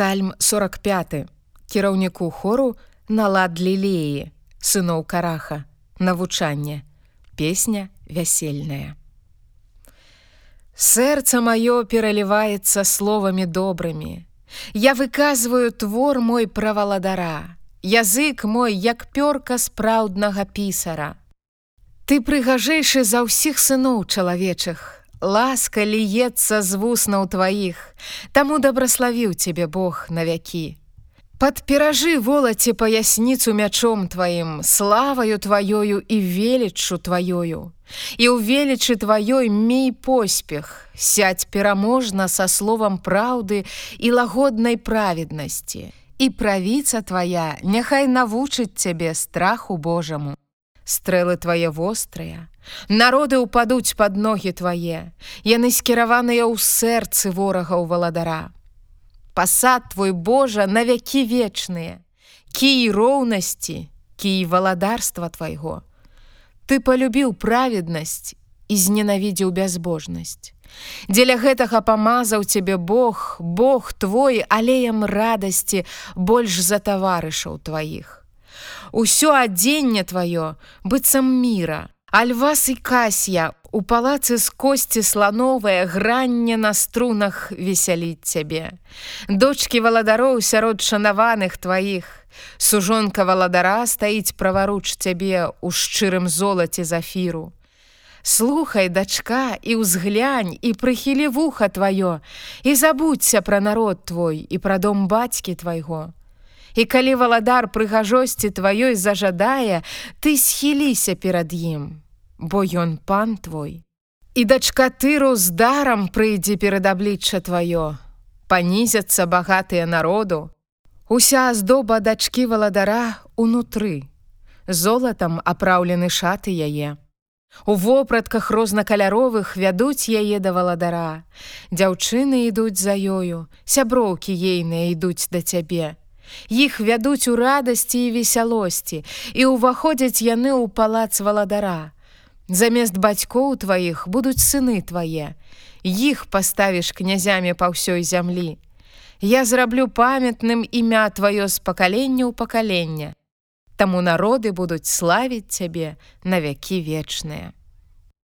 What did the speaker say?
Псальм 45 кіраўніку хору налад лілеі сыноў караха. Навучанне. Песня вясельная. Сэрца маё пераліваецца словамі добрымі. Я выказваю твор мой праваладара. Язык мой як пёрка спраўднага пісара. Ты прыгажэйшы за ўсіх сыноў чалавечых ласка ліецца з вуснаў тваіх Таму дабраславіў цябе Бог на вякі Падперажы волаце паясніцу мячом тваім славаю тваёю і веліччу тваёю і ў велічы тваёй мей поспех сядь пераможна са словам праўды і лагоднай праведнасці і правіца твая няхай навучыць цябе страху Божаму стрэлы твае вострыя Народы ўпадуць пад ногі твае, яны скіраваныя ў сэрцы ворага ў валадара. Пасад твой Божа на вякі вечныя, кій роўнасці, кій валадарства твайго. Ты полюбіў праведнасць і зненавідзеў бязбожнасць. Дзеля гэтага памазаў цябе Бог, Бог твой алеем радасці больш за таварышаў тваіх. Усё адзенне тваё быццам міра, Альвас і касья у палацы з косці слановая гранне на струнах весяліць цябе. Дочкі валадароў сярод шанаваных тваіх. Сужонка валадара стаіць праваруч цябе ў шчырым золаце зафіру. Слухай, дачка, і ўзглянь і прыхілі вуха тваё, і забудься пра народ твой і пра дом бацькі твайго. І калі валадар прыгажосці тваёй зажадае, ты схіліся перад ім бо ён пан твой. І дачка тыру з дарам прыйдзе перад аблічча тваё, панізяцца багатыя народу. Уся аздоба дачкі валадара унутры. Золатам апраўлены шаты яе. У вопратках рознакаляровых вядуць яе да валадара. Дзяўчыны ідуць за ёю, сяброўкі ейныя ідуць да цябе. Іх вядуць у радасці і весялосці, і ўваходзяць яны ў палац валадара. Замест бацькоў тваіх будуць сыны твае. Іх паставіш князямі па ўсёй зямлі. Я зраблю памятным імя тваё з пакалення ў пакалення. Таму народы будуць славіць цябе на вякі вечныя.